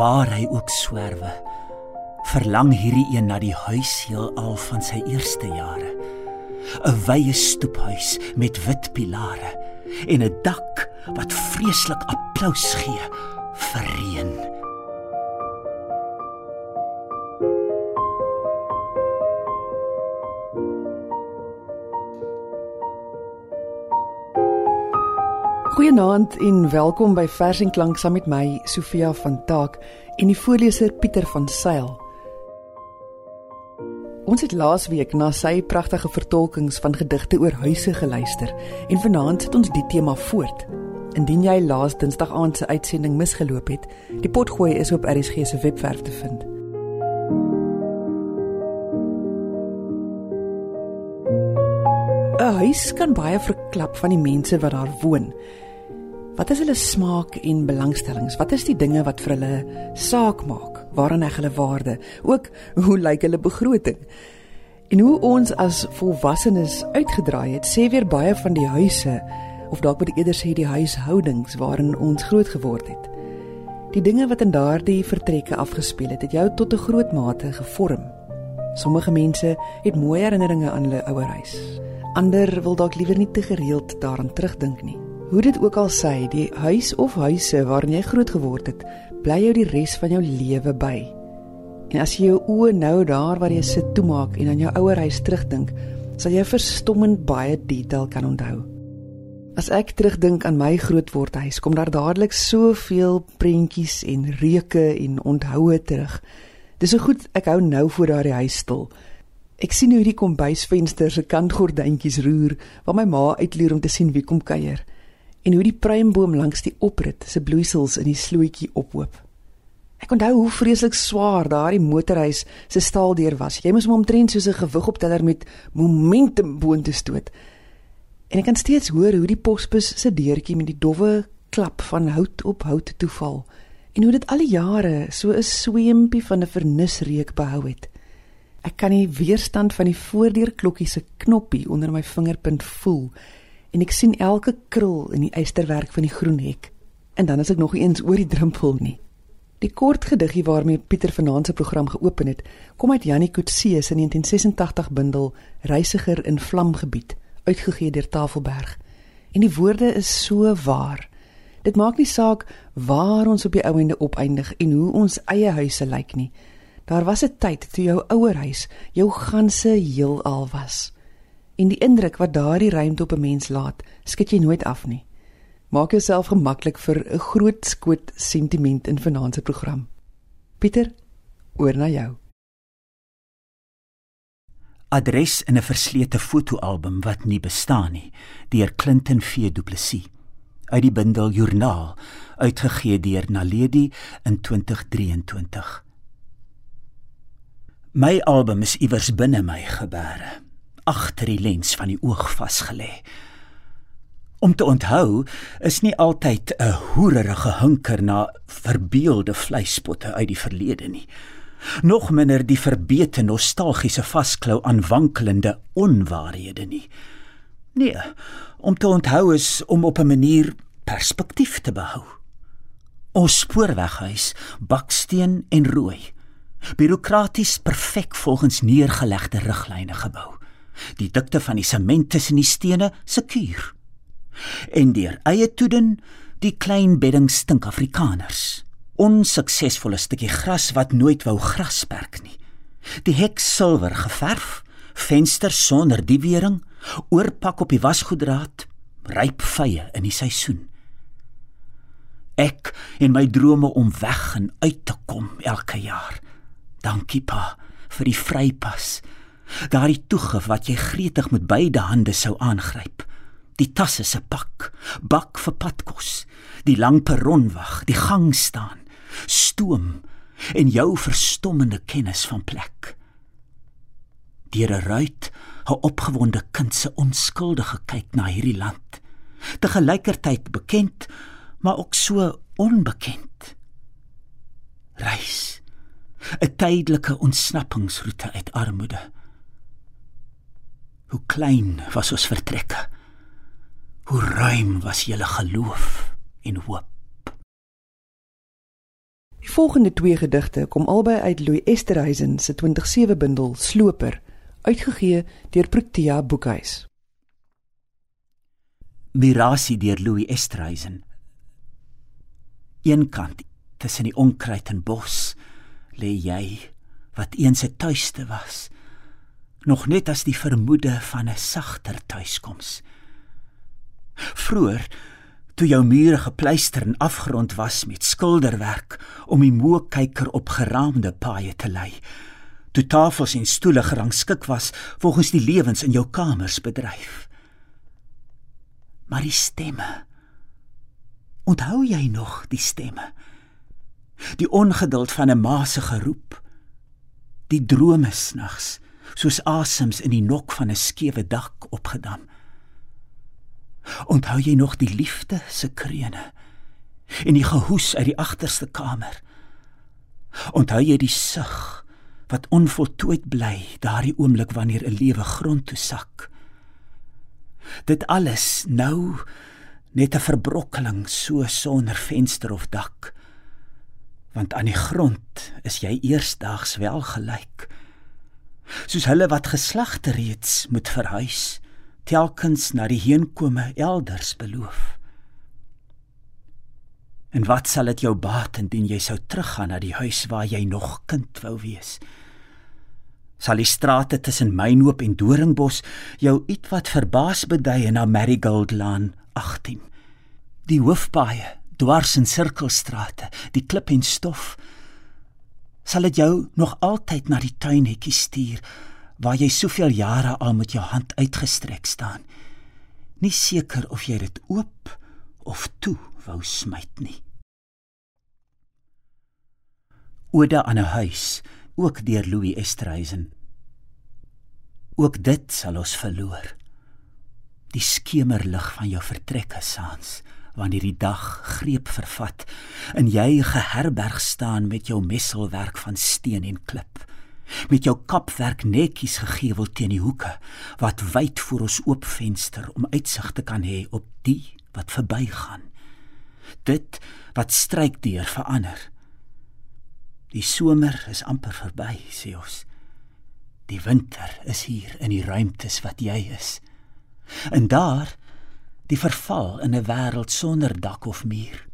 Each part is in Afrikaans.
Waar hy ook swerwe, verlang hierdie een na die huis heelal van sy eerste jare. 'n Wye stoephuis met wit pilare en 'n dak wat vreeslik applous gee vir reën. Goeienaand en welkom by Vers en Klank saam met my Sofia van Taak en die voorleser Pieter van Sail. Ons het laasweek na sy pragtige vertolkings van gedigte oor huise geluister en vanaand sit ons die tema voort. Indien jy laas Dinsdag aand se uitsending misgeloop het, die potgooi is op RSG se webwerf te vind. 'n Huis kan baie verklap van die mense wat daar woon. Wat is hulle smaak en belangstellings? Wat is die dinge wat vir hulle saak maak? Waaraan heg hulle waarde? Ook hoe lyk hulle begroting? En hoe ons as volwassenes uitgedraai het, sê weer baie van die huise of dalk moet ek eerder sê die huishoudings waarin ons groot geword het. Die dinge wat in daardie vertrekke afgespeel het, het jou tot 'n groot mate gevorm. Sommige mense het mooi herinneringe aan hulle ouer huis. Ander wil dalk liewer nie te gereeld daaraan terugdink nie. Hoe dit ook al sê, die huis of huise waarin jy groot geword het, bly jou die res van jou lewe by. En as jy jou oë nou daar waar jy sit toemaak en aan jou ouer huis terugdink, sal jy verstommend baie detail kan onthou. As ek terugdink aan my grootwordhuis, kom daar dadelik soveel prentjies en reuke en onthouë terug. Dis so goed ek hou nou voor daardie huis stil. Ek sien hoe die kombuisvenster se kantgordyntjies roer, waar my ma uitloer om te sien wie kom kuier, en hoe die pruimboom langs die oprit se bloeisels in die slootjie ophoop. Ek onthou hoe vreeslik swaar daardie motorhuis se staaldeur was. Jy moes hom omtrent soos 'n gewigopteller met momentum boontoe stoot. En ek kan steeds hoor hoe die posbus se deurtjie met die dowwe klap van hout op hout toe val en hoe dit al die jare so 'n sweempie van 'n vernisreuk behou het. Ek kan die weerstand van die voordeurklokkie se knoppie onder my vingerpunt voel en ek sien elke krul in die eysterwerk van die groen hek. En dan as ek nog eens oor die drempel nie. Die kort gediggie waarmee Pieter vanaand se program geopen het, kom uit Janie Kutse se 1986 bundel Reisiger in Vlamgebied, uitgegee deur Tafelberg. En die woorde is so waar. Dit maak nie saak waar ons op die ou ende opeindig en hoe ons eie huise lyk nie. Daar was 'n tyd toe jou ouer huis jou ganse heelal was. En die indruk wat daardie ruimte op 'n mens laat, skit jy nooit af nie. Maak jouself gemaklik vir 'n groot skoot sentiment in vanaand se program. Pieter, oor na jou. Adres in 'n verslete fotoalbum wat nie bestaan nie, deur Clinton V Du Plessis uit die bundel Joernaal, uitgegee deur Naledi in 2023. My album is iewers binne my gebeure, agter die lens van die oog vasgelê. Om te onthou is nie altyd 'n hoererige hunker na verbeelde vleispotte uit die verlede nie. Nog minder die verbete nostalgiese vasklou aan wankelende onwaarhede nie. Nee, om te onthou is om op 'n manier perspektief te behou. Ons spoorweghuis, baksteen en rooi Bureaukraties perfek volgens neergelegde riglyne gebou. Die dikte van die sement tussen die stene sekuur. En deur eie toeden die klein bedding stink Afrikaners. Onsuksesvolle stukkie gras wat nooit wou grasperk nie. Die hek silwer geverf, venster sonder die wering, oorpak op die wasgoedraad, ryp vye in die seisoen. Ek en my drome om weg en uit te kom elke jaar. Dankie pa vir die vrypas. Daardie toegif wat jy gretig met beide hande sou aangryp. Die tasse se pak, bak vir padkos, die lang perronwag, die gang staan, stoom en jou verstommende kennis van plek. Deur 'n ruit, 'n opgewonde kind se onskuldige kyk na hierdie land, te gelykertyd bekend, maar ook so onbekend. Reis 'n tydelike ontsnappingsroete uit armoede. Hoe klein was ons vertrekke. Hoe ruim was julle geloof en hoop. Die volgende twee gedigte kom albei uit Louis Esterhuizen se 2007 bundel Sloper, uitgegee deur Protea Boekhuis. Mirasie deur Louis Esterhuizen. Eenkant tussen die onkruid en bos lê jy wat eens 'n tuiste was, nog net as die vermoede van 'n sagter tuiskoms. Vroer toe jou mure gepleister en afgerond was met skilderwerk om die moekyker op geraamde paaie te lei. Toe tafels en stoele gerangskik was volgens die lewens in jou kamers bedryf. Maar die stemme. Onthou jy nog die stemme? Die ongeduld van 'n ma se geroep. Die drome snags, soos asems in die nok van 'n skewe dak opgedam. Onthou jy nog die liefde se krene en die gehoes uit die agterste kamer? Onthou jy die sug wat onvoltooid bly daardie oomblik wanneer 'n lewe grond toe sak? Dit alles nou net 'n verbrokkeling so sonder venster of dak. Want aan die grond is jy eersdaags wel gelyk. Soos hulle wat geslagte reeds moet verhuis telkens na die heenkome elders beloof. En wat sal dit jou baat indien jy sou teruggaan na die huis waar jy nog kind wou wees? Sal die strate tussen Mynhoop en Doringbos jou ietwat verbaas bedui na Marigold Lane 18? Die hoofpaaie, dwars in sirkelstrate, die klip en stof. Sal dit jou nog altyd na die tuinhekkie stuur? waar jy soveel jare al met jou hand uitgestrek staan. Nie seker of jy dit oop of toe wou smyt nie. Ode aan 'n huis, ook deur Louis Estreisen. Ook dit sal ons verloor. Die skemerlig van jou vertrekke saans wanneer die dag greep vervat en jy geherberg staan met jou messelwerk van steen en klip met jou kapwerk netjies gegewel teen die hoeke wat wyd voor ons oop venster om uitsig te kan hê op die wat verbygaan. Dit wat stryk deur verander. Die somer is amper verby sê ons. Die winter is hier in die ruimtes wat jy is. En daar die verval in 'n wêreld sonder dak of muur.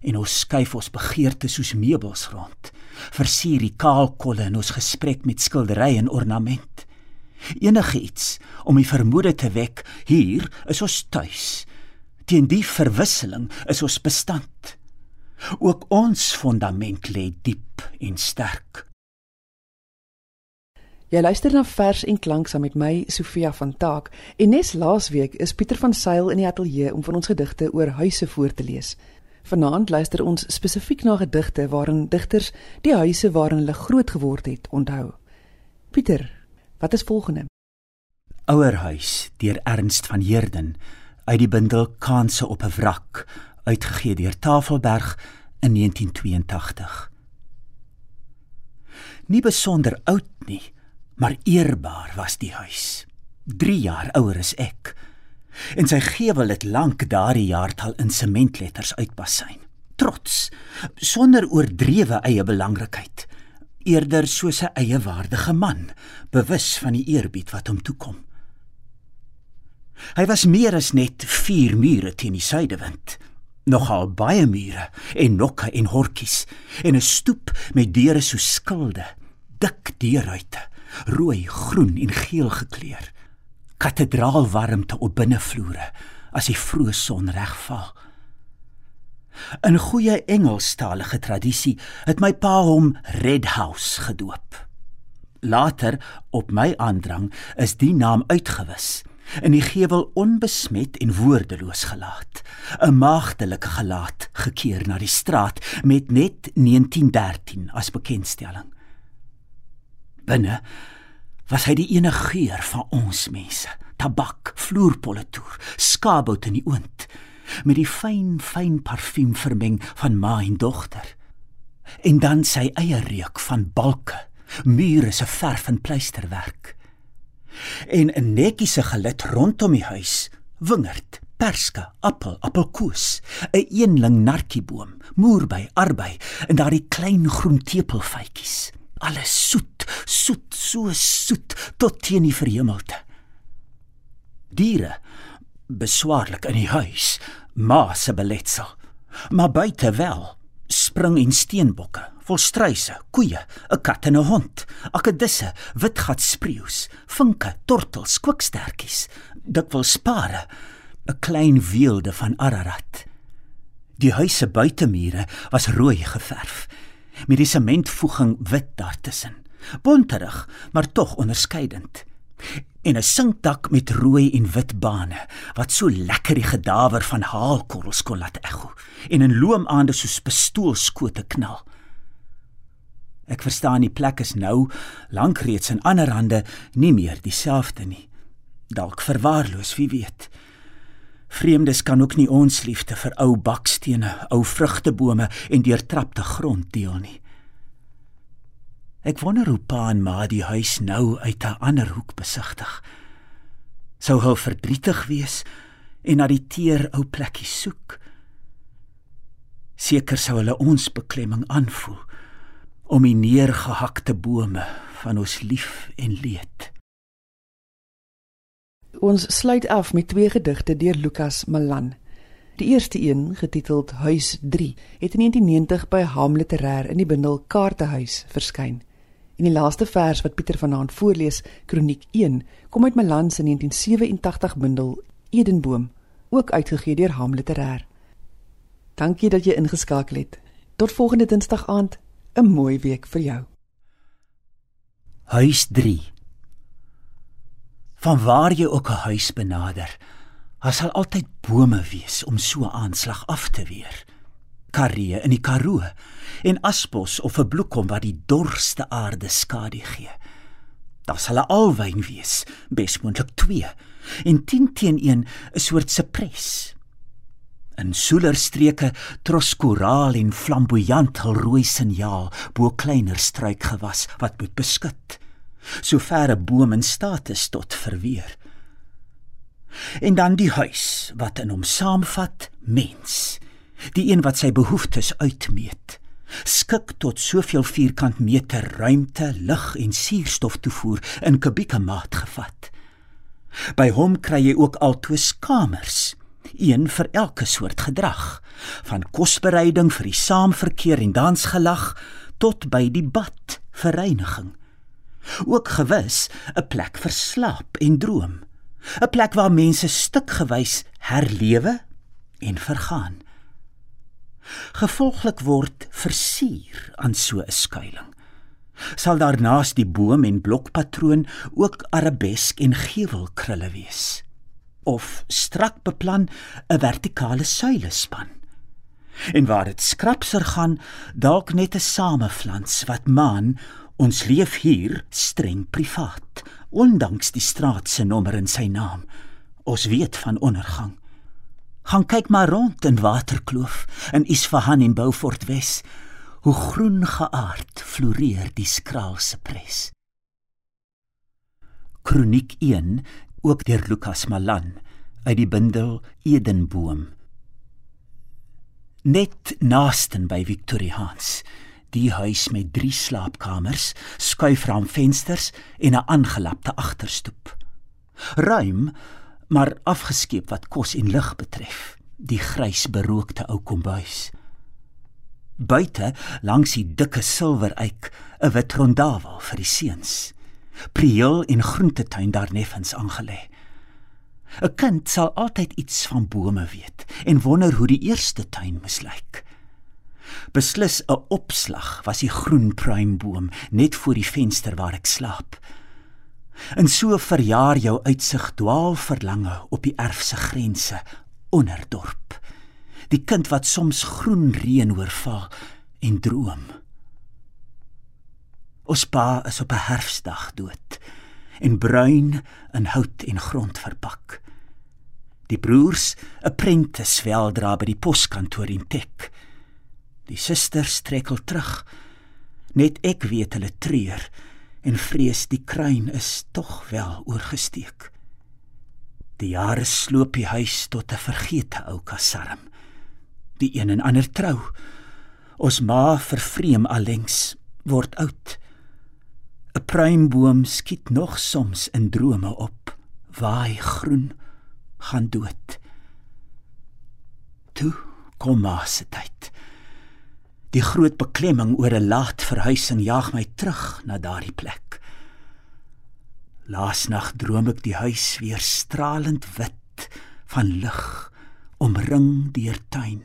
En ons skuif ons begeerte soos meubels rond. Versier die kaalkolle in ons gesprek met skildery en ornament. Enige iets om die vermoede te wek hier is ons tuis. Teen die verwisseling is ons bestand. Ook ons fondament lê diep en sterk Jy luister na vers en klank saam met my Sofia van Taak en nes laasweek is Pieter van Sail in die ateljee om van ons gedigte oor huise voor te lees. Vanaand luister ons spesifiek na gedigte waarin digters die huise waarin hulle groot geword het onthou. Pieter, wat is volgende? Ouerhuis deur Ernst van Heerden uit die bundel Kanse op 'n wrak uitgegee deur Tafelberg in 1982. Nie besonder oud nie, maar eerbaar was die huis. 3 jaar ouer as ek en sy gevel het lank daardie jaartal in sementletters uitbasyn. Trots, sonder oordrewe eie belangrikheid, eerder soos 'n eie waardige man, bewus van die eerbied wat hom toekom. Hy was meer as net vier mure teen die suidewind, nogal baie mure en nokke en hortjies en 'n stoep met deure so skilde, dik deurruite, rooi, groen en geel gekleur kathedraalwarmte op binnevloere as die vroeë son regval. In goeie Engelstalige tradisie het my pa hom Red House gedoop. Later op my aandrang is die naam uitgewis en die gevel onbesmet en woordeloos gelaat. 'n Maagdelike gelaat gekeer na die straat met net 1913 as bekendstelling. Binne was hy die enige geur van ons mense. Tabak, vloerpolletoer, skaapbout in die oond met die fyn fyn parfuum vermeng van ma en dogter. En dan sy eie reuk van balke, mure se verf en pleisterwerk. En 'n netjiese gelid rondom die huis, wingerd, perske, appel, appelkoos, 'n eenling narkieboom, moerbei, arbei en daardie klein groen tepelfytjies. Alles soet, soet, so soet tot teen die verhemelte. Diere beswaarlik in die huis, ma se beletsel. Maar buite wel, spring en steenbokke, volstruise, koeie, 'n kat en 'n hond, akedisse, witgat spreeus, vinke, tortels, kwikstertjies, dikwels spare, 'n klein weelde van Ararat. Die huis se buitemure was rooi geverf met die sementvoeging wit daartussen. Bonterig, maar tog onderskeidend. En 'n sinkdak met rooi en wit bane wat so lekker die gedawer van haalkorrels kon laat ekho en in loomaande soos pistoolskote knal. Ek verstaan die plek is nou lank reeds in ander hande nie meer dieselfde nie. Dalk verwaarloos, wie weet. Vreemdes kan ook nie ons liefde vir ou bakstene, ou vrugtebome en deurtrapte grond deel nie. Ek wonder hoe pa en ma die huis nou uit 'n ander hoek besigtig. Sou hulle verdrietig wees en na die teer ou plekkie soek? Seker sou hulle ons beklemming aanvoel om die neergehakte bome van ons lief en leed. Ons sluit af met twee gedigte deur Lukas Malan. Die eerste een, getiteld Huis 3, het in 1990 by Ham Literair in die bundel Kaartehuis verskyn. En die laaste vers wat Pieter vanaand voorlees, Kroniek 1, kom uit Malan se 1987 bundel Edenboom, ook uitgegee deur Ham Literair. Dankie dat jy ingeskakel het. Tot volgende Dinsdag aand. 'n Mooi week vir jou. Huis 3 Van waar jy ook 'n huis benader, daar sal altyd bome wees om so 'n aanslag af te weer. Karee in die Karoo en aspos of 'n bloekom wat die dorste aarde skadu gee. Daar sal alwyn wees, besmoontlik 2, en 10 teen 1 'n soort sepres. In soelerstreke troskoraal en flamboyant hul rooi signaal bo kleiner struikgewas wat moet beskud sover 'n boom in staat is tot verweer. En dan die huis wat in hom saamvat mens, die een wat sy behoeftes uitmeet, skik tot soveel vierkant meter ruimte, lig en suurstof toevoer in kubieke maat gevat. By hom kry jy ook altoos kamers, een vir elke soort gedrag, van kosbereiding vir die saamverkeer en dansgelag tot by die bad vir reiniging ook gewis 'n plek vir slaap en droom. 'n plek waar mense stukgewys herlewe en vergaan. Gevolglik word versier aan so 'n skuilings sal daarnaas die boom en blokpatroon ook arabesk en gewelkrulle wees? Of strak beplan 'n vertikale suilespan? En waar dit skrapser gaan dalk net 'n sameflans wat maan Ons leef hier streng privaat, ondanks die straat se nommer in sy naam. Ons weet van ondergang. Gaan kyk maar rond in Waterkloof in Isfahan en Beaufort Wes. Hoe groen geaard floreer die skraalse pres. Kroniek 1 ook deur Lukas Malan uit die bundel Edenboom. Net naasten by Victoriaans die huis met 3 slaapkamers, skuifraamvensters en 'n aangelapte agterstoep. Ruim, maar afgeskeep wat kos en lig betref, die grys berookte ou kombuis. Buite, langs die dikke silwereik, 'n wit rondavel vir die seuns. Priel en groentetuin daar neffens aangelê. 'n Kind sal altyd iets van bome weet en wonder hoe die eerste tuin mislyk. Beslis 'n opslag was die groen pruimboom net voor die venster waar ek slaap. En so verjaar jou uitsig dwaal verlange op die erf se grense onder dorp. Die kind wat soms groen reën oorval en droom. Ons pa is op 'n herfsdag dood en bruin in hout en grond verpak. Die broers, 'n prentes weldra by die poskantoor in Tek. Die susters trekkel terug. Net ek weet hulle treur en vrees die kruin is tog wel oorgesteek. Die jare sloop die huis tot 'n vergete ou kasarm. Die een en ander trou. Ons ma vervreem allengs word oud. 'n Pruimboom skiet nog soms in drome op. Waai groen gaan dood. Toe kom ma se tyd. Die groot beklemming oor 'n laat verhuising jaag my terug na daardie plek. Laasnag droom ek die huis weer stralend wit van lig, omring deur tuin.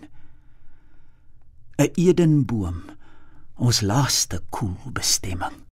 'n Edenboom, ons laaste koel bestemming.